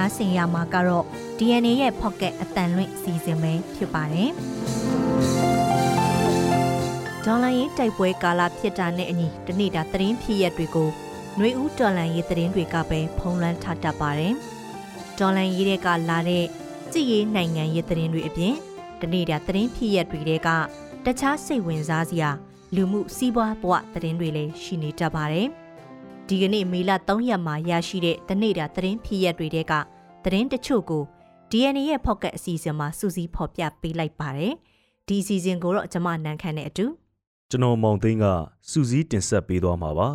နားဆင်ရမှာကတော့ DNA ရဲ့ Pocket အတန်လွင့်စီစဉ်ပဲဖြစ်ပါတယ်။ဒေါ်လာရေးတိုက်ပွဲကာလဖြစ်တာနဲ့အညီတနေ့တာသတင်းဖြစ်ရက်တွေကိုຫນွေဦးဒေါ်လာရေးသတင်းတွေကပဲဖုံးလွှမ်းထားတတ်ပါတယ်။ဒေါ်လာရေးတွေကလာတဲ့ကြည်ရေးနိုင်ငံရေးသတင်းတွေအပြင်တနေ့တာသတင်းဖြစ်ရက်တွေကတခြားစိတ်ဝင်စားစရာလူမှုစီးပွားဘဝသတင်းတွေလည်းရှိနေတတ်ပါတယ်။ ဒီကနေ့မေလ3ရက်မှာရရှိတဲ့တနေ့တာသတင်းဖြစ်ရက်တွေကသတင်းတချို့ကို DNA ရဲ့ Pocket အစီအစဉ်မှာစူးစီးဖော်ပြပေးလိုက်ပါတယ်။ဒီအစီအစဉ်ကိုတော့ကျွန်မနန်းခမ်းနဲ့အတူကျွန်တော်မောင်သိန်းကစူးစီးတင်ဆက်ပေးသွားမှာပါ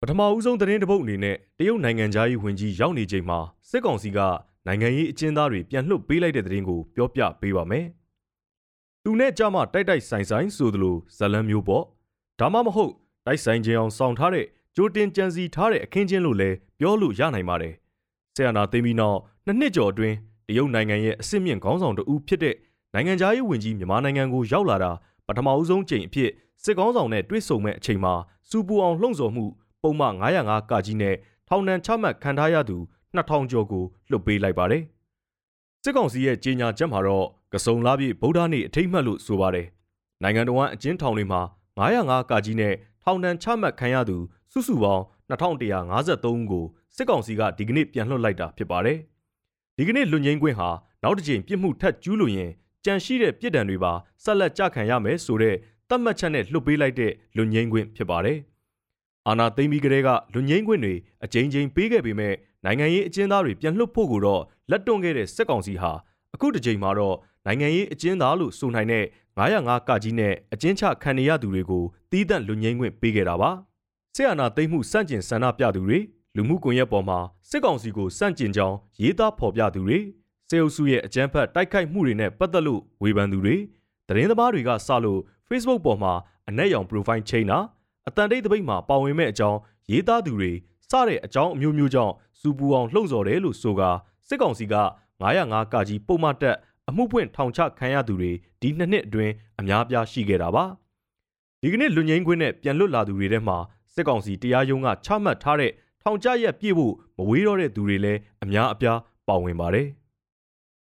ပထမဦးဆုံးသတင်းတစ်ပုဒ်အနေနဲ့တရုတ်နိုင်ငံသားရေးဝန်ကြီးရောက်နေချိန်မှာစစ်ကောင်စီကနိုင်ငံရေးအကျဉ်းသားတွေပြန်လွှတ်ပေးလိုက်တဲ့သတင်းကိုပြောပြပေးပါမယ်။ သူနဲ့ကြမှာတိုက်တိုက်ဆိုင်ဆိုင်ဆိုသလိုဇလံမျိုးပေါ့ဒါမှမဟုတ်တိုက်ဆိုင်ခြင်းအောင်စောင့်ထားတဲ့ကြိုတင်ကြံစီထားတဲ့အခင်းချင်းလို့လည်းပြောလို့ရနိုင်ပါတယ်။ဆီယနာသိမ်းပြီးနောက်နှစ်နှစ်ကျော်အတွင်းတရုတ်နိုင်ငံရဲ့အစ်စ်မြင့်ခေါင်းဆောင်တဦးဖြစ်တဲ့နိုင်ငံသားရေးဝန်ကြီးမြန်မာနိုင်ငံကိုရောက်လာတာပထမဦးဆုံးချိန်အဖြစ်စစ်ကောင်းဆောင်နဲ့တွေ့ဆုံမဲ့အချိန်မှာစူပူအောင်လှုံ့ဆော်မှုပုံမှန်905ကကြီးနဲ့ထောင်ဒဏ်ချမှတ်ခံထားရသူ2000ကျော်ကိုလွှတ်ပေးလိုက်ပါတယ်။ စစ်ကောင်စီရဲ့ကြေညာချက်မှာတော့ကစုံလာပြည့်ဗုဒ္ဓနေ့အထိတ်မှတ်လို့ဆိုပါတယ်။နိုင်ငံတော်အကျဉ်းထောင်တွေမှာ905ကကြီးနဲ့ထောင်ဒဏ်ချမှတ်ခံရသူစုစုပေါင်း2153ဦးကိုစစ်ကောင်စီကဒီကနေ့ပြန်လွှတ်လိုက်တာဖြစ်ပါတယ်။ဒီကနေ့လွန်ငင်းခွင့်ဟာနောက်တစ်ကြိမ်ပြစ်မှုထပ်ကျူးလွန်ရင်ကြန့်ရှိတဲ့ပြစ်ဒဏ်တွေပါဆက်လက်ကြခံရမယ်ဆိုတဲ့သတ်မှတ်ချက်နဲ့လွှတ်ပေးလိုက်တဲ့လွန်ငင်းခွင့်ဖြစ်ပါတယ်။ အာနာသိမ့်ပြီးကလေးကလွန်ငင်းခွင့်တွေအကြိမ်ကြိမ်ပေးခဲ့ပေမဲ့နိုင်ငံရေးအကျဉ်းသားတွေပြန်လွှတ်ဖို့ကိုတော့လက်တွန့်ခဲ့တဲ့စစ်ကောင်စီဟာအခုတစ်ကြိမ်မှာတော့နိုင်ငံရေးအကျဉ်းသားလို့ဆိုနိုင်တဲ့905ကကြီးနဲ့အကျဉ်းချခံရသူတွေကိုတီးသန့်လွန်ငင်းခွင့်ပေးခဲ့တာပါဆရာနာသိမ့်မှုစန့်ကျင်ဆန္ဒပြသူတွေလူမှုကွန်ရက်ပေါ်မှာစစ်ကောင်စီကိုစန့်ကျင်ကြောင်းရေးသားဖော်ပြသူတွေစေအုပ်စုရဲ့အကြမ်းဖက်တိုက်ခိုက်မှုတွေနဲ့ပတ်သက်လို့ဝေဖန်သူတွေသတင်းသမားတွေကစလို့ Facebook ပေါ်မှာအနက်ရောင် profile ချိန်တာ အတန်တိတ်တပိတ်မှာပါဝင်မဲ့အကြောင်းရေးသားသူတွေစတဲ့အကြောင်းအမျိုးမျိုးကြောင့်စူပူအောင်လှုံ့ဆော်တယ်လို့ဆိုကာစစ်ကောင်စီက905ကကြီးပုံမှန်တက်အမှုပွင့်ထောင်ချခံရသူတွေဒီနှစ်နှစ်အတွင်းအများပြားရှိခဲ့တာပါဒီကနေ့လူငင်းခွင်းနဲ့ပြန်လွတ်လာသူတွေထဲမှာစစ်ကောင်စီတရားရုံးကချမှတ်ထားတဲ့ထောင်ကျရက်ပြည့်ဖို့မဝေးတော့တဲ့သူတွေလည်းအများအပြားပါဝင်ပါတယ်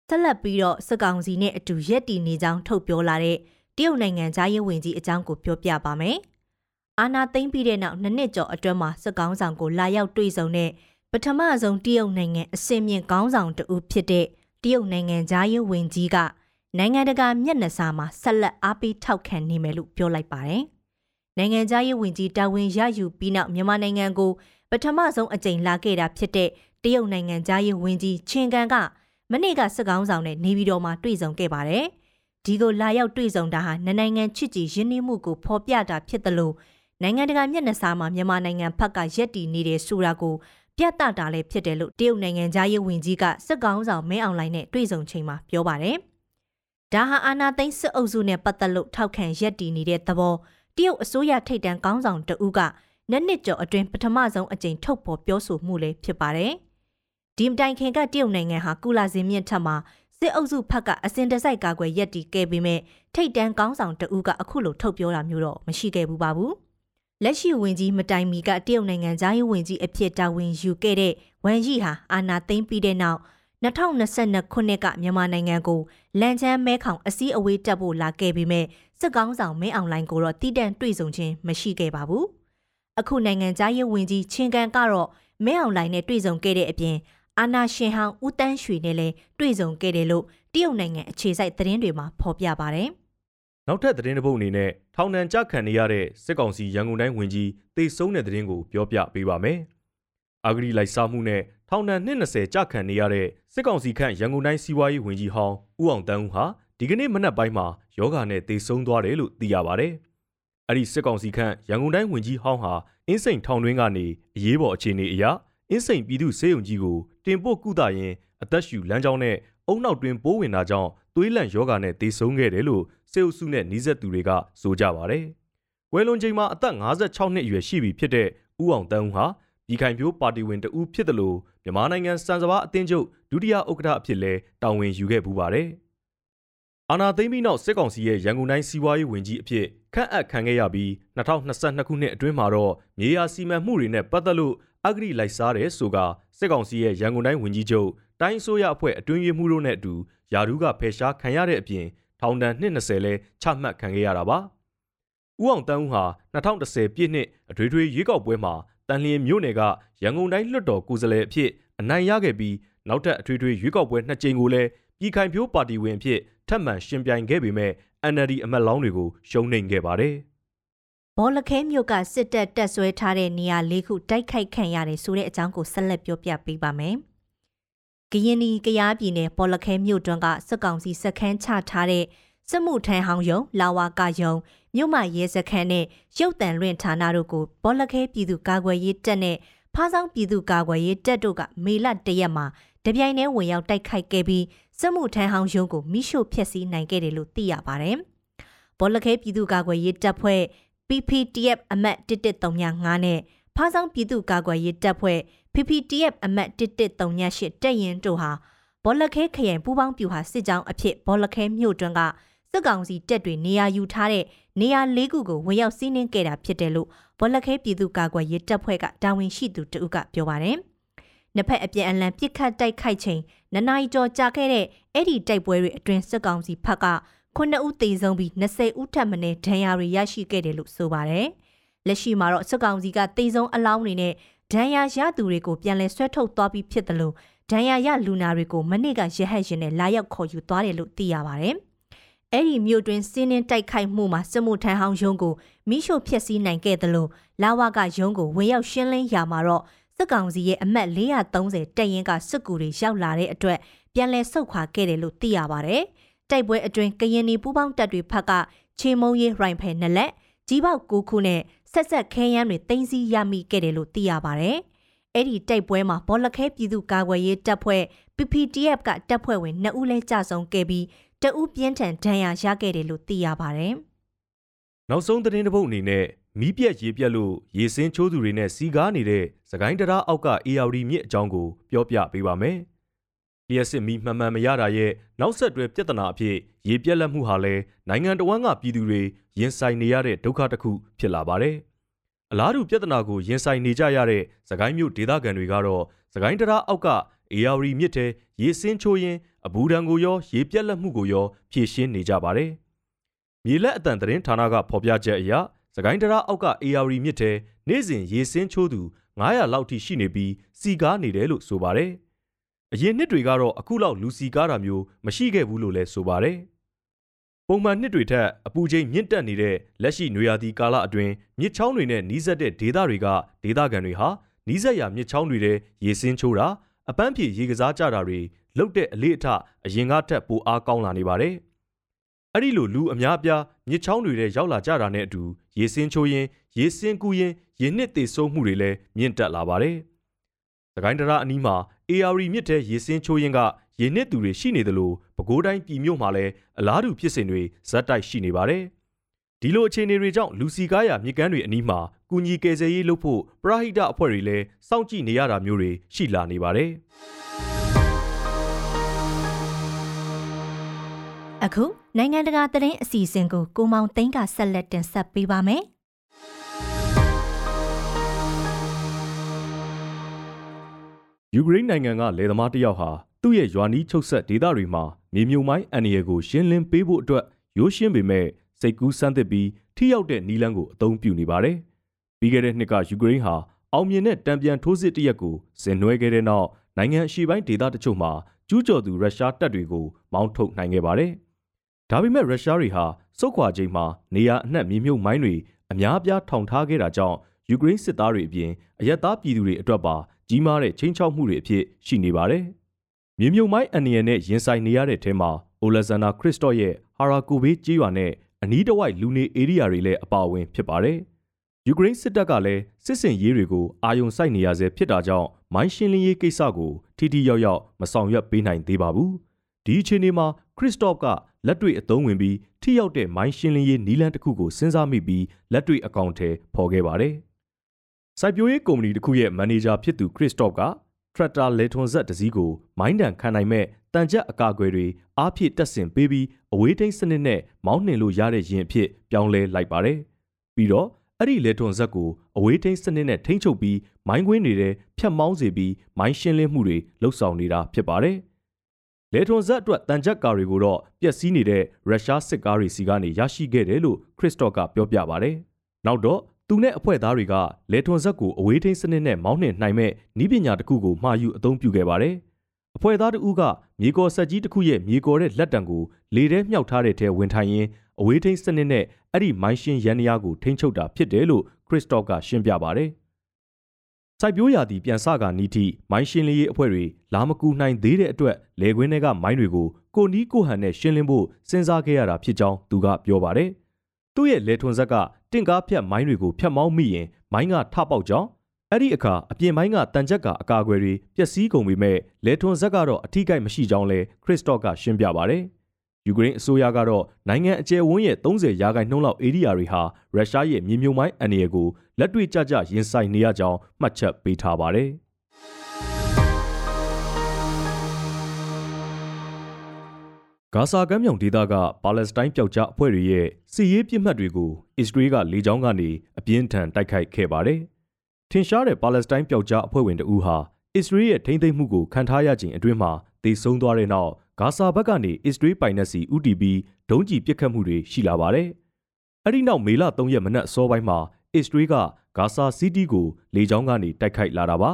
ဆက်လက်ပြီးတော့စစ်ကောင်စီနဲ့အတူရက်တီနေကြောင်းထုတ်ပြောလာတဲ့တရုတ်နိုင်ငံသားရေးဝန်ကြီးအကြောင်းကိုပြောပြပါမယ်။ အာနာသိမ့်ပြီးတဲ့နောက်နှစ်နှစ်ကျော်အတွင်းမှာစစ်ကောင်ဆောင်ကိုလာရောက်တွေ့ဆုံတဲ့ပထမဆုံးတရုတ်နိုင်ငံအစင်မြင့်ခေါင်းဆောင်တဦးဖြစ်တဲ့တရုတ်နိုင်ငံသားရေးဝန်ကြီးကနိုင်ငံတကာမျက်နှာစာမှာဆက်လက်အားပေးထောက်ခံနေမယ်လို့ပြောလိုက်ပါတယ်။နိုင်ငံသားရေးဝန်ကြီးတာဝန်ရယူပြီးနောက်မြန်မာနိုင်ငံကိုပထမဆုံးအကြိမ်လာခဲ့တာဖြစ်တဲ့တရုတ်နိုင်ငံသားရေးဝန်ကြီးချင်းကန်ကမနေ့ကစစ်ကောင်ဆောင်နဲ့နေပြည်တော်မှာတွေ့ဆုံခဲ့ပါတယ်။ဒီကိုလာရောက်တွေ့ဆုံတာဟာနိုင်ငံချစ်ကြည်ရင်းနှီးမှုကိုဖော်ပြတာဖြစ်တယ်လို့ နိုင်ငံတကာမျက်နှာစာမှာမြန်မာနိုင်ငံဘက်ကရက်တည်နေတဲ့ဆိုတာကိုပြတ်တတာလည်းဖြစ်တယ်လို့တရုတ်နိုင်ငံသားရေးဝန်ကြီးကစစ်ကောင်ဆောင်မင်းအောင်လှိုင်နဲ့တွေ့ဆုံချိန်မှာပြောပါတယ်။ဒါဟာအာနာသိန်းစစ်အုပ်စုနဲ့ပတ်သက်လို့ထောက်ခံရက်တည်နေတဲ့သဘောတရုတ်အစိုးရထိပ်တန်းကောင်းဆောင်တဦးကနှစ်နှစ်ကျော်အတွင်းပထမဆုံးအကြိမ်ထုတ်ဖော်ပြောဆိုမှုလည်းဖြစ်ပါတယ်။ဒီမတိုင်ခင်ကတရုတ်နိုင်ငံဟာကုလာစင်မြင့်ထက်မှာစစ်အုပ်စုဖက်ကအစင်တစိုက်ကာကွယ်ရက်တီခဲ့ပေမဲ့ထိတ်တန်းကောင်းဆောင်တဦးကအခုလိုထုတ်ပြောတာမျိုးတော့မရှိခဲ့ဘူးပါဘူး။ လက်ရှိဝင်ကြီးမတိုင်မီကတရုတ်နိုင်ငံသားရေးဝင်ကြီးအဖြစ်တာဝန်ယူခဲ့တဲ့ဝမ်ရီဟာအာနာသိမ့်ပြီးတဲ့နောက်2022ခုနှစ်ကမြန်မာနိုင်ငံကိုလန်ချမ်းမဲခေါင်အစည်းအဝေးတက်ဖို့လာခဲ့ပေမဲ့စစ်ကောင်းဆောင်မင်းအောင်လိုင်းကိုတော့တည်တံ့တွေ့ဆုံခြင်းမရှိခဲ့ပါဘူး။အခုနိုင်ငံသားရေးဝင်ကြီးချင်းကန်ကတော့မင်းအောင်လိုင်းနဲ့တွေ့ဆုံခဲ့တဲ့အပြင်အာနာရှင်ဟောင်းဦးတန်းရွှေနဲ့လည်းတွေ့ဆုံခဲ့တယ်လို့တရုတ်နိုင်ငံအခြေစိုက်သတင်းတွေမှာဖော်ပြပါတယ်။ နောက်ထပ်သတင်းတစ်ပုဒ်အနေနဲ့ထောင်ဒဏ်ကြခံနေရတဲ့စစ်ကောင်စီရန်ကုန်တိုင်းဝန်ကြီးတေဆုံးတဲ့သတင်းကိုပြောပြပေးပါမယ်။အာဂရီလိုက်စားမှုနဲ့ထောင်ဒဏ်20ကြခံနေရတဲ့စစ်ကောင်စီခန့်ရန်ကုန်တိုင်းစီးပွားရေးဝန်ကြီးဟောင်းဦးအောင်တန်းဦးဟာဒီကနေ့မနက်ပိုင်းမှာယောဂာနဲ့တေဆုံးသွားတယ်လို့သိရပါဗျ။အဲ့ဒီစစ်ကောင်စီခန့်ရန်ကုန်တိုင်းဝန်ကြီးဟောင်းဟာအင်းစိန်ထောင်တွင်းကနေအရေးပေါ်အခြေအနေအရအင်းစိန်ပြည်သူ့စေယုံကြီးကိုတင်ပို့ကုသရင်းအသက်ရှူလမ်းကြောင်းနဲ့အုံနောက်တွင်ပိုးဝင်တာကြောင့် သွေးလန့်ယောဂါနဲ့သေဆုံးခဲ့တယ်လို့စေအုပ်စုနဲ့နှီးဆက်သူတွေကဆိုကြပါတယ်။ကွယ်လွန်ချိန်မှာအသက်56နှစ်အရွယ်ရှိပြီဖြစ်တဲ့ဦးအောင်တန်းဦးဟာပြည်ခိုင်ဖြိုးပါတီဝင်တဦးဖြစ်တယ်လို့မြန်မာနိုင်ငံစံစဘာအသင်းချုပ်ဒုတိယဥက္ကဋ္ဌအဖြစ်လဲတာဝန်ယူခဲ့ပူပါတယ်။အာနာသိမ့်ပြီးနောက်စစ်ကောင်စီရဲ့ရန်ကုန်တိုင်းစီးပွားရေးဝန်ကြီးအဖြစ်ခန့်အပ်ခံခဲ့ရပြီး2022ခုနှစ်အတွင်းမှာတော့မြေယာစီမံမှုတွေနဲ့ပတ်သက်လို့အဂရိလိုက်စားတယ်ဆိုကစစ်ကောင်စီရဲ့ရန်ကုန်တိုင်းဝန်ကြီးချုပ် တိုင်းအစိုးရအဖွဲ့အတွင်းရေးမှူးတို့နဲ့အတူယာဒူးကဖယ်ရှားခံရတဲ့အပြင်ထောင်ဒဏ်220လဲချမှတ်ခံခဲ့ရတာပါ။ဦးအောင်တန်းဦးဟာ2010ပြည့်နှစ်အထွေထွေရွေးကောက်ပွဲမှာတန်လျင်မြို့နယ်ကရန်ကုန်တိုင်းလွှတ်တော်ကိုယ်စားလှယ်အဖြစ်အနိုင်ရခဲ့ပြီးနောက်ထပ်အထွေထွေရွေးကောက်ပွဲနှစ်ကြိမ်ကိုလည်းပြည်ခိုင်ဖြိုးပါတီဝင်အဖြစ်ထပ်မံရှင်ပြိုင်ခဲ့ပေမဲ့ NLD အမတ်လောင်းတွေကိုရှုံးနိမ့်ခဲ့ပါတယ်။ဘောလခဲမြို့ကစစ်တပ်တက်ဆွဲထားတဲ့နေရာ၄ခုတိုက်ခိုက်ခံရတယ်ဆိုတဲ့အကြောင်းကိုဆက်လက်ပြောပြပေးပါမယ်။ ကရင်နီကရားပြည်နယ်ဘောလခဲမြို့တွင်းကစစ်ကောင်စီစခန်းချထားတဲ့စစ်မှုထမ်းဟောင်းယုံလာဝါကယုံမြို့မရဲစခန်းနဲ့ရုပ်တံလွင့်ဌာနတို့ကိုဘောလခဲပြည်သူကာကွယ်ရေးတပ်နဲ့ဖားဆောင်ပြည်သူကာကွယ်ရေးတပ်တို့ကမေလတရက်မှာတပြိုင်တည်းဝင်ရောက်တိုက်ခိုက်ခဲ့ပြီးစစ်မှုထမ်းဟောင်းရုံးကိုမိရှို့ဖျက်ဆီးနိုင်ခဲ့တယ်လို့သိရပါတယ်။ဘောလခဲပြည်သူ့ကာကွယ်ရေးတပ်ဖွဲ့ PPTF အမတ်1135နဲ့ဖားဆောင်ပြည်သူ့ကာကွယ်ရေးတပ်ဖွဲ့ PPTF အမတ်1138တပ်ရင်တို့ဟာဘောလခဲခရိုင်ပူးပေါင်းပြူဟာစစ်ကြောင်းအဖြစ်ဘောလခဲမြို့တွင်းကစစ်ကောင်စီတပ်တွေနေရာယူထားတဲ့နေရာ၄ခုကိုဝင်ရောက်စီးနင်းခဲ့တာဖြစ်တယ်လို့ဘောလခဲပြည်သူ့ကာကွယ်ရေးတပ်ဖွဲ့ကတာဝန်ရှိသူတဦးကပြောပါတယ်။နှစ်ဖက်အပြန်အလှန်ပစ်ခတ်တိုက်ခိုက်ချိန်နန ਾਈ ကျော်ကြာခဲ့တဲ့အဲ့ဒီတိုက်ပွဲတွေအတွင်းစစ်ကောင်စီဖက်က9ဦးသေဆုံးပြီး20ဦးထပ်မံဒဏ်ရာတွေရရှိခဲ့တယ်လို့ဆိုပါတယ်။လက်ရှိမှာတော့စစ်ကောင်စီကသေဆုံးအလောင်းတွေနဲ့ ဒဏ်ရာရသူတွေကိုပြန်လည်ဆွဲထုတ်သွားပြီးဖြစ်တယ်လို့ဒဏ်ရာရလူနာတွေကိုမနေ့ကရဟတ်ရင်နဲ့လာရောက်ခေါ်ယူသွားတယ်လို့သိရပါတယ်။အဲ့ဒီမြို့တွင်စင်းနှင်းတိုက်ခိုက်မှုမှာစစ်မှုထမ်းဟောင်းရုံးကိုမိရှို့ဖျက်ဆီးနိုင်ခဲ့တယ်လို့လာဝကရုံးကိုဝင်ရောက်ရှင်းလင်းရာမှာတော့စစ်ကောင်စီရဲ့အမတ်430တပ်ရင်းကစစ်ကူတွေရောက်လာတဲ့အတွက်ပြန်လည်ဆုတ်ခွာခဲ့တယ်လို့သိရပါတယ်။တိုက်ပွဲအတွင်းကရင်နီပူးပေါင်းတပ်တွေဖက်ကချေမုံရေးရိုင်ဖယ်နှစ်လက် ကြီးပေါက်9ခုနဲ့ဆက်ဆက်ခဲယမ်းတွေတင်စီရမိခဲ့တယ်လို့သိရပါတယ်။အဲ့ဒီတိုက်ပွဲမှာဘောလခဲပြည်သူ့ကာကွယ်ရေးတပ်ဖွဲ့ PPTF ကတပ်ဖွဲ့ဝင်2ဦးလဲကြဆုံးခဲ့ပြီးတအူးပြင်းထန်ဒဏ်ရာရခဲ့တယ်လို့သိရပါတယ်။နောက်ဆုံးသတင်းတစ်ပုဒ်အနေနဲ့မီးပြက်ရေပြက်လို့ရေစင်းချိုးသူတွေနဲ့စီကားနေတဲ့စကိုင်းတရားအောက်က ARD မြစ်အကြောင်းကိုပြောပြပေးပါမယ်။ လျှက်စစ်မီးမှန်မှန်မရတာရဲ့နောက်ဆက်တွဲပြဿနာအဖြစ်ရေပြက်လက်မှုဟာလည်းနိုင်ငံတော်ဝန်ကပြည်သူတွေရင်ဆိုင်နေရတဲ့ဒုက္ခတစ်ခုဖြစ်လာပါတယ်။အလားတူပြဿနာကိုရင်ဆိုင်နေကြရတဲ့စကိုင်းမြို့ဒေသခံတွေကတော့စကိုင်းတရားအောက်က ARD မြစ်ထဲရေစင်းချိုးရင်အဘူဒံကိုရောရေပြက်လက်မှုကိုရောဖြည့်ရှင်းနေကြပါတယ်။မြေလက်အတန်သတင်းဌာနကဖော်ပြချက်အရစကိုင်းတရအောက်က AR မြစ်ထဲနေ့စဉ်ရေစင်းချိုးသူ900လောက်ထိရှိနေပြီးစီကားနေတယ်လို့ဆိုပါတယ်။ အရင်နှစ်တွေကတော့အခုလောက်လူစီကားတာမျိုးမရှိခဲ့ဘူးလို့လည်းဆိုပါတယ်။ပုံမှန်နှစ်တွေထက်အပူချိန်မြင့်တက်နေတဲ့လက်ရှိနွေရာသီကာလအတွင်းမြစ်ချောင်းတွေနဲ့နီးစပ်တဲ့ဒေသတွေကဒေသခံတွေဟာနီးစပ်ရာမြစ်ချောင်းတွေထဲရေစင်းချိုးတာအပန်းဖြေရေကစားကြတာတွေလုတ်တဲ့အလေးအထအရင်ကထက်ပိုအားကောင်းလာနေပါတယ်။အဲ့ဒီလိုလူအများအပြားမြစ်ချောင်းတွေထဲရောက်လာကြတာနဲ့အတူရေစင်းချိုးရင်ရေစင်းကူးရင်ရေနှစ်သေးဆုံးမှုတွေလည်းမြင့်တက်လာပါတယ်။သခိုင်းတရအနီးမှာ AR မြစ်ထဲရေစင်းချိုးရင်ကရေနှစ်သူတွေရှိနေတယ်လို့ပဲခူးတိုင်းပြည်မြို့မှာလည်းအလားတူဖြစ်စဉ်တွေဇက်တိုက်ရှိနေပါတယ်။ဒီလိုအခြေအနေတွေကြောင့်လူစီကားရမြစ်ကမ်းတွေအနီးမှာကုညီကယ်ဆယ်ရေးလုပ်ဖို့ပရဟိတအဖွဲ့တွေလည်းစောင့်ကြည့်နေရတာမျိုးတွေရှိလာနေပါတယ်။အခုနိုင်ငံတကာသတင်းအစီအစဉ်ကိုကိုမောင်သိန်းကဆက်လက်တင်ဆက်ပေးပါမယ်။ ယူကရိန်းနိုင်ငံကလယ်သမားတယောက်ဟာသူ့ရဲ့ရွာနီးချုပ်ဆက်ဒေသတွေမှာမြေမြုံမိုင်းအန္တရာယ်ကိုရှင်းလင်းပေးဖို့အတွက်ရိုးရှင်းပေမဲ့စိတ်ကူးစမ်းသစ်ပြီးထိရောက်တဲ့နီလန်းကိုအသုံးပြုနေပါတယ်။ပြီးခဲ့တဲ့နှစ်ကယူကရိန်းဟာအောင်မြင်တဲ့တံပြန်ထိုးစစ်တရက်ကိုဆင်နွှဲခဲ့တဲ့နောက်နိုင်ငံအရှေ့ပိုင်းဒေသတချို့မှာကျူးကျော်သူရုရှားတပ်တွေကိုမောင်းထုတ်နိုင်ခဲ့ပါတယ်။ဒါပေမဲ့ရုရှားတွေဟာစုတ်ခွာချိန်မှာနေရာအနှံ့မြေမြုပ်မိုင်းတွေအများအပြားထောင်ထားခဲ့တာကြောင့်ယူကရိန်းစစ်သားတွေအပြင်အရက်သားပြည်သူတွေအတွက်ပါ ကြီးမားတဲ့ချင်းချောက်မှုတွေအဖြစ်ရှိနေပါတယ်။မြေမြုပ်မိုင်းအန်နီယန်နဲ့ရင်ဆိုင်နေရတဲ့ထဲမှာအိုလက်ဇန်နာခရစ်စတော့ရဲ့ဟာရာကိုဘေးကြီးရွာနဲ့အနီးတစ်ဝိုက်လူနေဧရိယာတွေလည်းအပါအဝင်ဖြစ်ပါတယ်။ယူကရိန်းစစ်တပ်ကလည်းစစ်စင်ရေးတွေကိုအာယုံစိုက်နေရဆဲဖြစ်တာကြောင့်မိုင်းရှင်းလင်းရေးကိစ္စကိုထိထိရောက်ရောက်မဆောင်ရွက်ပေးနိုင်သေးပါဘူး။ဒီအခြေအနေမှာခရစ်စတော့ကလက်တွေ့အသုံးဝင်ပြီးထိရောက်တဲ့မိုင်းရှင်းလင်းရေးနည်းလမ်းတစ်ခုကိုစဉ်းစားမိပြီးလက်တွေ့အကောင့်ထဲပေါ်ခဲ့ပါတယ်။ စိုက်ပျိုးရေးကုမ္ပဏီတစ်ခုရဲ့မန်နေဂျာဖြစ်သူခရစ်စတော့ကထရက်တာလေထွန်ဆက်တစ်စီးကိုမိုင်းတန်ခံနိုင်မဲ့တန်ကြပ်အကာအကွယ်တွေအားဖြည့်တက်ဆင်ပေးပြီးအဝေးထိန်းစနစ်နဲ့မောင်းနှင်လို့ရတဲ့ရင်အဖြစ်ပြောင်းလဲလိုက်ပါတယ်။ပြီးတော့အဲ့ဒီလေထွန်ဆက်ကိုအဝေးထိန်းစနစ်နဲ့ထိန်းချုပ်ပြီးမိုင်းကွင်းနေတဲ့ဖြတ်မောင်းစေပြီးမိုင်းရှင်းလင်းမှုတွေလှုပ်ဆောင်နေတာဖြစ်ပါတယ်။လေထွန်ဆက်အတွက်တန်ကြပ်ကာတွေကိုတော့ပျက်စီးနေတဲ့ရုရှားစစ်ကားတွေစီကနေရရှိခဲ့တယ်လို့ခရစ်စတော့ကပြောပြပါတယ်။နောက်တော့ သူနဲ့အဖွဲ့သားတွေကလေထွန်ဆက်ကိုအဝေးထိန်းစနစ်နဲ့မောင်းနှင်နိုင်မဲ့ဤပညာတစ်ခုကိုမှာယူအသုံးပြုခဲ့ပါတယ်။အဖွဲ့သားတဦးကမြေကော်ဆက်ကြီးတစ်ခုရဲ့မြေကော်တဲ့လက်တံကိုလေထဲမြှောက်ထားတဲ့ထဲဝင်ထိုင်ရင်းအဝေးထိန်းစနစ်နဲ့အဲ့ဒီမိုင်းရှင်းရန်နီယာကိုထိန်းချုပ်တာဖြစ်တယ်လို့ခရစ်စတော့ကရှင်းပြပါတယ်။စိုက်ပျိုးရာသီပြန်စကာနီးထိမိုင်းရှင်းလင်းရေးအဖွဲ့တွေလာမကူနိုင်သေးတဲ့အတွက်လေကွင်းတွေကမိုင်းတွေကိုကိုနီးကိုဟန်နဲ့ရှင်းလင်းဖို့စဉ်းစားခဲ့ရတာဖြစ်ကြောင်းသူကပြောပါတယ်။သူ့ရဲ့လေထွန်ဆက်က တင့်ကားဖြတ်မိုင်းတွေကိုဖြတ်မောင်းမိရင်မိုင်းကထပေါက်ကြောင်းအဲ့ဒီအခါအပြင်မိုင်းကတန်ချက်ကအကာအကွယ်တွေပျက်စီးကုန်ပေမဲ့လေထွန်ဇက်ကတော့အထီးကိုက်မရှိကြောင်းလဲခရစ်စတော့ကရှင်းပြပါတယ်။ယူကရိန်းအစိုးရကတော့နိုင်ငံအကျယ်ဝန်းရဲ့30ရာခိုင်နှုန်းလောက်ဧရိယာတွေဟာရုရှားရဲ့မြေမြုံမိုင်းအန္တရာယ်ကိုလက်တွေ့ကျကျရင်ဆိုင်နေရကြောင်းမှတ်ချက်ပေးထားပါတယ်။ ဂါဇာကမ်းမြောင်ဒေသကပါလက်စတိုင်းပျောက်ကြားအဖွဲ့တွေရဲ့စစ်ရေးပြစ်မှတ်တွေကိုအစ္စရေးကလေကြောင်းကနေအပြင်းထန်တိုက်ခိုက်ခဲ့ပါတယ်။ထင်ရှားတဲ့ပါလက်စတိုင်းပျောက်ကြားအဖွဲ့ဝင်တဦးဟာအစ္စရေးရဲ့ထိမ့်သိမ်းမှုကိုခံထားရခြင်းအတွင်းမှာတေဆုံးသွားတဲ့နောက်ဂါဇာဘက်ကနေအစ္စရေးပိုင်နက်စီ UTB ဒုံးကျည်ပစ်ခတ်မှုတွေရှိလာပါတယ်။အဲ့ဒီနောက်မေလ3ရက်မနက်အစောပိုင်းမှာအစ္စရေးကဂါဇာစီးတီးကိုလေကြောင်းကနေတိုက်ခိုက်လာတာပါ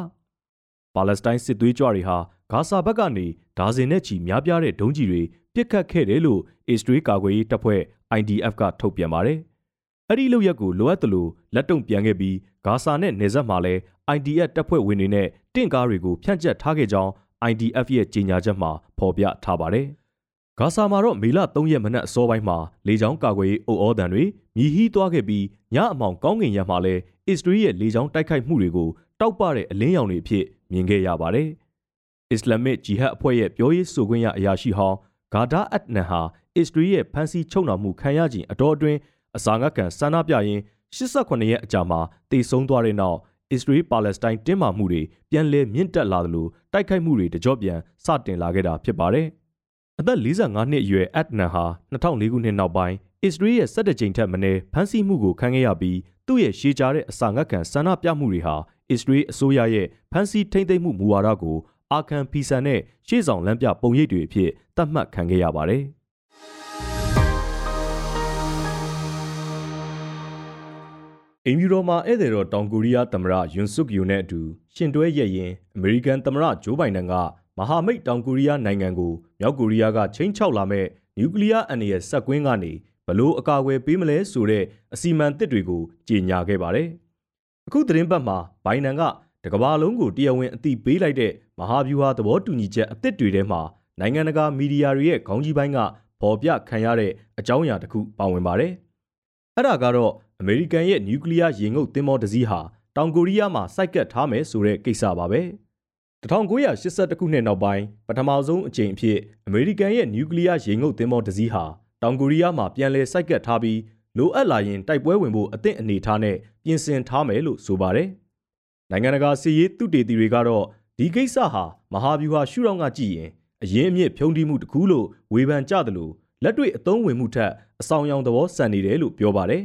။ပါလက်စတိုင်းစစ်သွေးကြွတွေဟာဂါဇာဘက်ကနေဒါဇင်နဲ့ချီများပြားတဲ့ဒုံးကျည်တွေ ပြစ်ခတ်ခဲ့တယ်လို့အစ္စရေးကာကွယ်ရေးတပ်ဖွဲ့ IDF ကထုတ်ပြန်ပါတယ်။အဲ့ဒီလုပ်ရက်ကိုလိုအပ်သလိုလက်တုံပြန်ခဲ့ပြီးဂါဇာနဲ့နေဆက်မှာလည်း IDF တပ်ဖွဲ့ဝင်တွေနဲ့တင့်ကားတွေကိုဖြန့်ကျက်ထားခဲ့ကြောင်း IDF ရဲ့ကြေညာချက်မှာဖော်ပြထားပါတယ်။ဂါဇာမှာတော့မေလ3ရက်မနက်အစောပိုင်းမှာလေကြောင်းကာကွယ်ရေးအုပ်အောတံတွေမြည်ဟီးသွားခဲ့ပြီးညအမောင်ကောင်းကင်ရံမှာလည်းအစ္စရေးရဲ့လေကြောင်းတိုက်ခိုက်မှုတွေကိုတောက်ပတဲ့အလင်းရောင်တွေအဖြစ်မြင်ခဲ့ရပါတယ်။အစ္စလာမစ်ဂျီဟတ်အဖွဲ့ရဲ့ပြောရေးဆိုခွင့်ရအရာရှိဟောင်း ဂါဒါအတ်နန်ဟာအစ္စရေးရဲ့ဖမ်းဆီးချုပ်နှောင်မှုခံရခြင်းအတော်အတွင်းအစာငတ်ကန်ဆန္ဒပြရင်း88ရက်အကြာမှာတေဆုံးသွားတဲ့နောက်အစ္စရေးပါလက်စတိုင်းတင်းမာမှုတွေပြန်လည်မြင့်တက်လာသလိုတိုက်ခိုက်မှုတွေတကြော့ပြန်စတင်လာခဲ့တာဖြစ်ပါတယ်။အသက်45နှစ်အရွယ်အတ်နန်ဟာ2004ခုနှစ်နောက်ပိုင်းအစ္စရေးရဲ့17ကြိမ်ထက်မနည်းဖမ်းဆီးမှုကိုခံခဲ့ရပြီးသူ့ရဲ့ရှေးကြားတဲ့အစာငတ်ကန်ဆန္ဒပြမှုတွေဟာအစ္စရေးအစိုးရရဲ့ဖမ်းဆီးထိန်းသိမ်းမှုမူဝါဒကို အာခံဖီဆန်နဲ့ရှေ့ဆောင်လမ်းပြပုံရိပ်တွေအဖြစ်သတ်မှတ်ခံခဲ့ရပါတယ်။အင်ဖြူတော်မှာဧည့်သည်တော်တောင်ကိုရီးယားသမ္မတယွန်ဆုကယိုနဲ့အတူရှင်တွဲရရင်အမေရိကန်သမ္မတဂျိုးဘိုင်ဒန်ကမဟာမိတ်တောင်ကိုရီးယားနိုင်ငံကိုမြောက်ကိုရီးယားကချိန်ချောက်လာမဲ့နျူကလ িয়ার အန္တရာယ်ဆက်ကွင်းကနေဘလို့အကာအကွယ်ပေးမလဲဆိုတဲ့အစီအမံတစ်တွေကိုကြေညာခဲ့ပါတယ်။အခုသတင်းပတ်မှာဘိုင်ဒန်က တကဘာလုံးကိုတရားဝင်အသိပေးလိုက်တဲ့မဟာဗျူဟာသဘောတူညီချက်အသစ်တွေထဲမှာနိုင်ငံတကာမီဒီယာတွေရဲ့ခေါင်းကြီးပိုင်းကပေါ်ပြခံရတဲ့အကြောင်းအရာတစ်ခုပါဝင်ပါတယ်။အဲ့ဒါကတော့အမေရိကန်ရဲ့နျူကလ িয়ার ရေငုပ်သင်္ဘောတစ်စီးဟာတောင်ကိုရီးယားမှာစိုက်ကပ်ထားမယ်ဆိုတဲ့ကိစ္စပါပဲ။1982ခုနှစ်နောက်ပိုင်းပထမဆုံးအကြိမ်အဖြစ်အမေရိကန်ရဲ့နျူကလ িয়ার ရေငုပ်သင်္ဘောတစ်စီးဟာတောင်ကိုရီးယားမှာပြန်လည်စိုက်ကပ်ထားပြီးလိုအပ်လာရင်တိုက်ပွဲဝင်ဖို့အသင့်အနေထားနဲ့ပြင်ဆင်ထားမယ်လို့ဆိုပါတယ်။ နိုင်ငံတကာစီးရေးသူတေသီတွေကတော့ဒီကိစ္စဟာမဟာဗျူဟာရှုထောင့်ကကြည့်ရင်အရင်အမြင့်ဖြုံးတိမှုတစ်ခုလို့ဝေဖန်ကြတယ်လို့လက်တွေ့အသုံးဝင်မှုထက်အဆောင်ရောင်သဘောဆန်နေတယ်လို့ပြောပါတယ်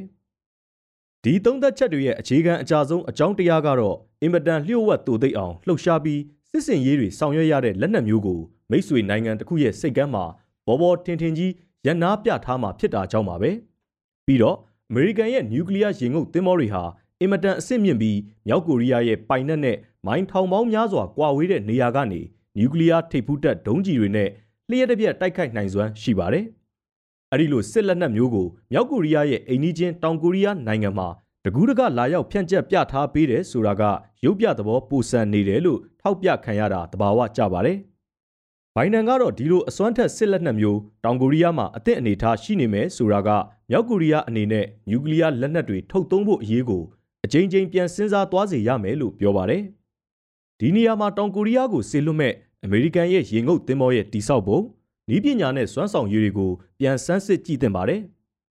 ။ဒီသုံးသက်ချက်တွေရဲ့အခြေခံအကြဆုံးအကြောင်းတရားကတော့အင်မတန်လျှို့ဝှက်တူသိပ်အောင်လှုပ်ရှားပြီးစစ်စင်ရေးတွေဆောင်ရွက်ရတဲ့လက်နက်မျိုးကိုမိတ်ဆွေနိုင်ငံတစ်ခုရဲ့စိတ်ကမ်းမှာဘောဘောထင်ထင်ကြီးရန်နာပြထားမှာဖြစ်တာကြောင့်ပါပဲ။ပြီးတော့အမေရိကန်ရဲ့နျူကလ িয়ার ရေငုပ်သင်္ဘောတွေဟာ အင်မတန်အဆင့်မြင့်ပြီးမြောက်ကိုရီးယားရဲ့ပိုင်နက်နဲ့မိုင်းထောင်ပေါင်းများစွာကွာဝေးတဲ့နေရာကနေနျူကလ িয়ার ထိပ်ဖူးတပ်ဒုံးကျည်တွေနဲ့လျှက်တစ်ပြက်တိုက်ခိုက်နိုင်စွမ်းရှိပါတယ်။အဲဒီလိုစစ်လက်နက်မျိုးကိုမြောက်ကိုရီးယားရဲ့အိမ်နီးချင်းတောင်ကိုရီးယားနိုင်ငံမှာတကူးတကလာရောက်ဖြန့်ကျက်ပြထားပေးတယ်ဆိုတာကရုပ်ပြသဘောပူဆန်နေတယ်လို့ထောက်ပြခံရတာတဘာဝကြပါတယ်။ဘိုင်ဒန်ကတော့ဒီလိုအစွမ်းထက်စစ်လက်နက်မျိုးတောင်ကိုရီးယားမှာအသင့်အနေထားရှိနေမယ်ဆိုတာကမြောက်ကိုရီးယားအနေနဲ့နျူကလ িয়ার လက်နက်တွေထုတ်သုံးဖို့အရေးကို အကြိမ်ကြိမ်ပြန်စဉ်းစားသွားစေရမယ်လို့ပြောပါတယ်။ဒီနေရာမှာတောင်ကိုရီးယားကိုဆေလွတ်မဲ့အမေရိကန်ရဲ့ရေငုပ်သင်္ဘောရဲ့တိဆောက်ပုံဤပညာနဲ့စွမ်းဆောင်ရည်တွေကိုပြန်ဆန်းစစ်ကြည့်သင့်ပါတယ်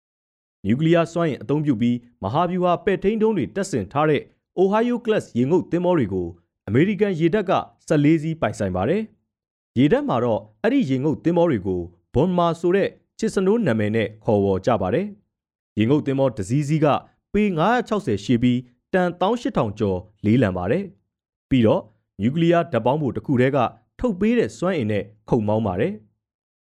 ။နျူကလ িয়ার စွမ်းအင်အသုံးပြုပြီးမဟာဗျူဟာပဲ့ထိန်းဒုံးတွေတက်ဆင်ထားတဲ့ Ohio Class ရေငုပ်သင်္ဘောတွေကိုအမေရိကန်ရေတပ်က14စီးပိုင်ဆိုင်ပါတယ်။ရေတပ်မှာတော့အဲ့ဒီရေငုပ်သင်္ဘောတွေကိုဘွန်မာဆိုတဲ့ချစ်စနိုးနာမည်နဲ့ခေါ်ဝေါ်ကြပါတယ်။ရေငုပ်သင်္ဘောတစ်စီးစီးက ပေ960ရှိပြီးတန်18000ကျော်လေးလံပါတယ်။ပြီးတော့နျူကလ িয়ার ဓာတ်ပေါင်းဖို့တစ်ခုတည်းကထုတ်ပေးတဲ့စွမ်းအင်နဲ့ခုန်မောင်းပါတယ်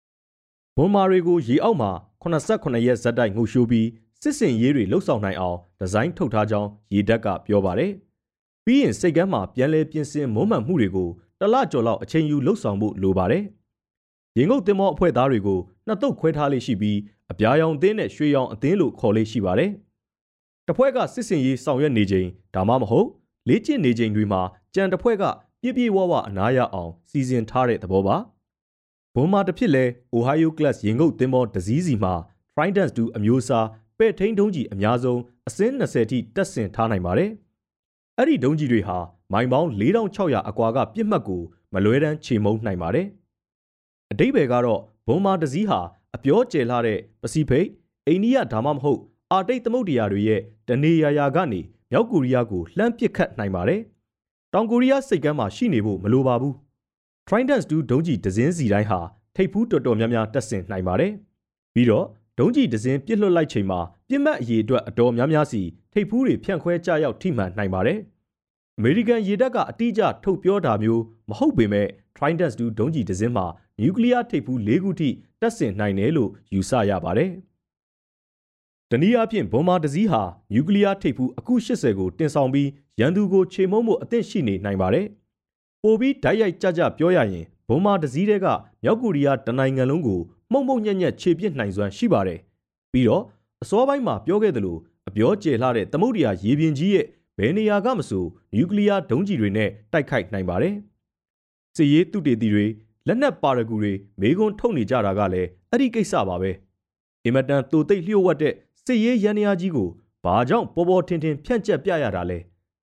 ။ဘွန်မာတွေကိုရေအောက်မှာ89ရက်ဇက်တိုက်ငုပ်ရှိုးပြီးစစ်စင်ရေးတွေလှုပ်ဆောင်နိုင်အောင်ဒီဇိုင်းထုတ်ထားကြောင်းရေတပ်ကပြောပါတယ်။ပြီးရင်စိတ်ကမ်းမှာပြန်လည်ပြင်ဆင်မွမ်းမံမှုတွေကိုတလကျော်လောက်အချိန်ယူလှုပ်ဆောင်ဖို့လိုပါတယ်။ရေငုပ်သင်္ဘောအဖွဲ့သားတွေကိုနှစ်တုပ်ခွဲထားလေးရှိပြီးအပြာရောင်အသင်းနဲ့ရွှေရောင်အသင်းလို့ခေါ်လေးရှိပါတယ်။ တစ်ဖွဲ့ကစစ်စင်ရေးဆောင်ရွက်နေချိန်ဒါမှမဟုတ်လေ့ကျင့်နေချိန်တွေမှာကြံတစ်ဖွဲ့ကပြည့်ပြည့်ဝဝအနားရအောင်စီစဉ်ထားတဲ့သဘောပါ။ဘုံမာတစ်ဖြစ်လဲ Ohio Class ရေငုပ်သင်္ဘောတစည်းစီမှာ Trident 2အမျိုးအစားပဲ့ထိန်ဒုံးကြီးအများဆုံးအစင်း20ထိတက်ဆင်ထားနိုင်ပါတယ်။အဲ့ဒီဒုံးကြီးတွေဟာမိုင်ပေါင်း4600အကွာကပြစ်မှတ်ကိုမလွဲတမ်းချေမှုန်းနိုင်ပါတယ်။အတိဘယ်ကတော့ဘုံမာတစည်းဟာအပြောကျယ်လာတဲ့ပစိဖိတ်အိန္ဒိယဒါမှမဟုတ်အာတိတ်သမုဒ္ဒရာတွေရဲ့ တနေရာရာကနေမြောက်ကိုရီးယားကိုလှမ်းပစ်ခတ်နိုင်ပါတယ်။တောင်ကိုရီးယားစိတ်ကမ်းမှာရှိနေဖို့မလိုပါဘူး။ Trident 2ဒုံးကြီးဒဇင်းစီတိုင်းဟာထိပ်ဖူးတော်တော်များများတက်ဆင်နိုင်ပါတယ်။ပြီးတော့ဒုံးကြီးဒဇင်းပြစ်လွတ်လိုက်ချိန်မှာပြစ်မှတ်အရေးအတွက်အတော်များများစီထိပ်ဖူးတွေဖြန့်ခွဲကြရောက်ထိမှန်နိုင်ပါတယ်။အမေရိကန်ရေတပ်ကအတိအကျထုတ်ပြောတာမျိုးမဟုတ်ပေမဲ့ Trident 2ဒုံးကြီးဒဇင်းမှာနျူကလ িয়ার ထိပ်ဖူး၄ခုထိတက်ဆင်နိုင်တယ်လို့ယူဆရပါတယ်။ တနည်းအားဖြင့်ဘွန်မာတစည်းဟာနျူကလ িয়ার ထိပ်ဖူးအခု80ကိုတင်ဆောင်ပြီးရန်သူကိုခြေမုံမှုအသင့်ရှိနေနိုင်ပါတယ်။ပိုပြီးဓာတ်ရိုက်ကြကြပြောရရင်ဘွန်မာတစည်းတွေကမြောက်ကိုရီးယားတနိုင်ငံလုံးကိုမှုံမှုံညက်ညက်ခြေပစ်နိုင်စွမ်းရှိပါတယ်။ပြီးတော့အစောပိုင်းမှာပြောခဲ့သလိုအပြောကျယ်လှတဲ့သမုဒ္ဒရာရေပြင်ကြီးရဲ့ဘယ်နေရာကမဆိုနျူကလ িয়ার ဒုံးကျည်တွေနဲ့တိုက်ခိုက်နိုင်ပါတယ်။စစ်ရေးတုတေတီတွေလက်နက်ပါရဂူတွေမေကွန်းထုတ်နေကြတာကလည်းအဲ့ဒီကိစ္စပါပဲ။အင်မတန်တူသိပ်လျှို့ဝှက်တဲ့ စစ်ရေးရန်ရာကြီးကိုဘာကြောင့်ပေါ်ပေါ်ထင်ထင်ဖြန့်ကျက်ပြရတာလဲ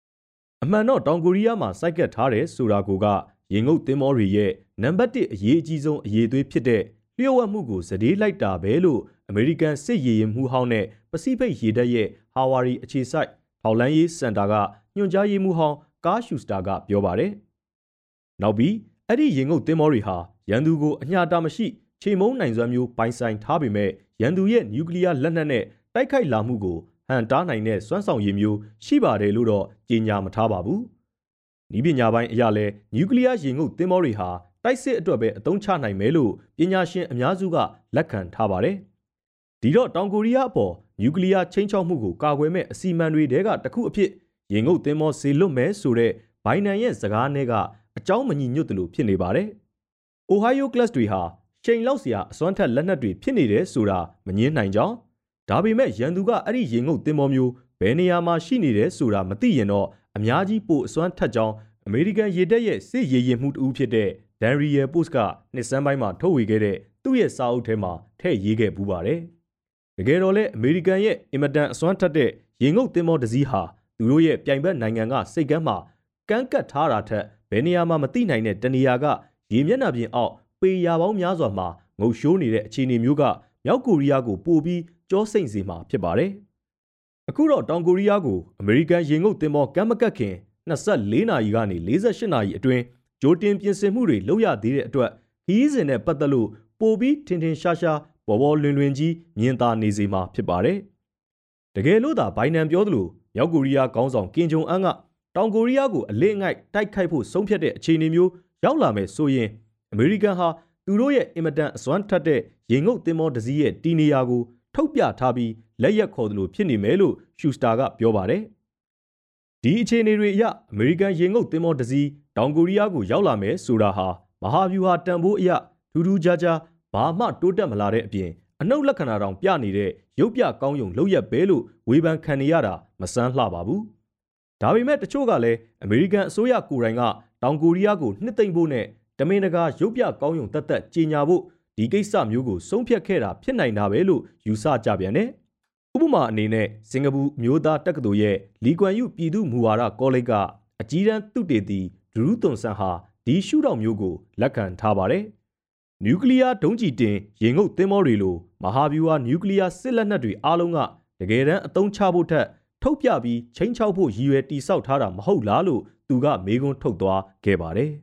။အမှန်တော့တောင်ကိုရီးယားမှာစိုက်ကတ်ထားတယ်ဆိုတာကိုကရေငုပ်သင်းမောတွေရဲ့နံပါတ်1အရေးအကြီးဆုံးအရေးသွေးဖြစ်တဲ့လျှို့ဝှက်မှုကိုစတေးလိုက်တာပဲလို့အမေရိကန်စစ်ရေးရင်မှုဟောင်းနဲ့ပစိဖိတ်ရေတပ်ရဲ့ဟာဝါရီအခြေစိုက်ထောက်လန်းရေးစင်တာကညွှန်ကြားရေးမှူးဟောင်းကားရှူစတာကပြောပါတယ်။နောက်ပြီးအဲ့ဒီရင်ငုတ်သင်းမောတွေဟာရန်သူကိုအညာတာမရှိခြေမုံနိုင်စွမ်းမျိုးပိုင်ဆိုင်ထားပေမဲ့ရန်သူရဲ့နျူကလ িয়ার လက်နက်နဲ့ တိုက်ခိုက်လာမှုကိုဟန်တားနိုင်တဲ့စွမ်းဆောင်ရည်မျိုးရှိပါတယ်လို့တော့ကြေညာမထားပါဘူး။ဤပညာပိုင်းအရလဲနျူကလ িয়ার ရင်ငုတ်သင်းမောတွေဟာတိုက်စစ်အတွက်ပဲအသုံးချနိုင်မယ်လို့ပညာရှင်အများစုကလက်ခံထားပါတယ်။ဒီတော့တောင်ကိုရီးယားအပေါ်နျူကလ িয়ার ချင်းချောက်မှုကိုကာကွယ်မဲ့အစီအမံတွေတဲကတစ်ခုအဖြစ်ရင်ငုတ်သင်းမောစေလွတ်မယ်ဆိုတဲ့ဘိုင်နန်ရဲ့စကားနဲ့ကအကြောင်းမညီညွတ်တယ်လို့ဖြစ်နေပါတယ်။ Ohio Class တွေဟာချိန်လောက်စရာအစွမ်းထက်လက်နက်တွေဖြစ်နေတယ်ဆိုတာမငင်းနိုင်ကြောင်း ဒါပေမဲ့ရန်သူကအဲ့ဒီရင်ငုတ်သင်းမောမျိုးဘယ်နေရာမှာရှိနေတယ်ဆိုတာမသိရင်တော့အများကြီးပိုအစွမ်းထက်ကြောင်းအမေရိကန်ရေတပ်ရဲ့စစ်ရေးရင်မှုတူဖြစ်တဲ့ဒန်ရီယယ်ပို့စ်ကနှစ်စမ်းပိုင်းမှာထုတ်ဝေခဲ့တဲ့သူ့ရဲ့စာအုပ်ထဲမှာထည့်ရေးခဲ့ပူးပါတယ်။တကယ်တော့လေအမေရိကန်ရဲ့အင်မတန်အစွမ်းထက်တဲ့ရေငုပ်သင်းမောတစ်စီးဟာသူတို့ရဲ့ပြိုင်ဘက်နိုင်ငံကစိတ်ကမ်းမှာကန်းကတ်ထားတာထက်ဘယ်နေရာမှမသိနိုင်တဲ့တနေရာကရေမျက်နှာပြင်အောက်ပေရာပေါင်းများစွာမှာငုံရှိုးနေတဲ့အခြေအနေမျိုးက မြောက်ကိုရီးယားကိုပို့ပြီးကြောစိမ့်စေမှာဖြစ်ပါတယ်။အခုတော့တောင်ကိုရီးယားကိုအမေရိကန်ရေငုပ်သင်းမောကမ်းမကတ်ခင်24နာရီကနေ48နာရီအတွင်းကြိုတင်ပြင်ဆင်မှုတွေလုပ်ရသေးတဲ့အတွက်ခီးစဉ်နဲ့ပတ်သက်လို့ပိုပြီးထင်ထင်ရှားရှားပေါ်ပေါ်လွင်လွင်ကြီးမြင်သာနေစေမှာဖြစ်ပါတယ်။တကယ်လို့သာဘိုင်နန်ပြောသလိုမြောက်ကိုရီးယားခေါင်းဆောင်ကင်ဂျုံအန်ကတောင်ကိုရီးယားကိုအလစ်ငိုက်တိုက်ခိုက်ဖို့ဆုံးဖြတ်တဲ့အခြေအနေမျိုးရောက်လာမယ်ဆိုရင်အမေရိကန်ဟာ သူတို့ရဲ့အင်မတန်အစွမ်းထက်တဲ့ရေငုပ်သင်္ဘောတစည်းရဲ့တီနေယာကိုထုတ်ပြထားပြီးလက်ရက်ခေါ်သလိုဖြစ်နေမယ်လို့ရှူစတာကပြောပါတယ်။ဒီအခြေအနေတွေအရအမေရိကန်ရေငုပ်သင်္ဘောတစည်းတောင်ကိုရီးယားကိုရောက်လာမယ်ဆိုတာဟာမဟာဗျူဟာတန်ဖိုးအရထူးထူးခြားခြားဘာမှတိုးတက်မလာတဲ့အပြင်အနှုတ်လက္ခဏာတောင်ပြနေတဲ့ရုပ်ပြကောင်းယုံလောက်ရက်ပဲလို့ဝေဖန်ခံနေရတာမဆန်းလှပါဘူး။ဒါပေမဲ့တချို့ကလည်းအမေရိကန်အစိုးရကိုယ်တိုင်ကတောင်ကိုရီးယားကိုနှစ်သိမ့်ဖို့နဲ့ တမင်တကာရုပ်ပြကောင်းယုံတက်တက်ကြီးညာဖို့ဒီကိစ္စမျိုးကိုဆုံးဖြတ်ခဲ့တာဖြစ်နိုင်တာပဲလို့ယူဆကြပြန်တယ်။ဥပမာအနေနဲ့စင်ကာပူမျိုးသားတက္ကသိုလ်ရဲ့လီကွမ်ယူပြည်သူ့မူဝါဒကောလိပ်ကအကြီးတန်းသုတေသီဒရူးသွန်ဆန်ဟာဒီရှုထောင့်မျိုးကိုလက်ခံထားပါတယ်။နျူကလ িয়ার ဒုံးကျည်တင်ရေငုပ်သင်းမောတွေလိုမဟာဗျူဟာနျူကလ িয়ার စစ်လက်နက်တွေအားလုံးကတကယ်တမ်းအသုံးချဖို့ထက်ထုတ်ပြပြီးချင်းချောက်ဖို့ရည်ရွယ်တိစောက်ထားတာမဟုတ်လားလို့ သူကမေးခွန်းထုတ်သွားခဲ့ပါတယ်။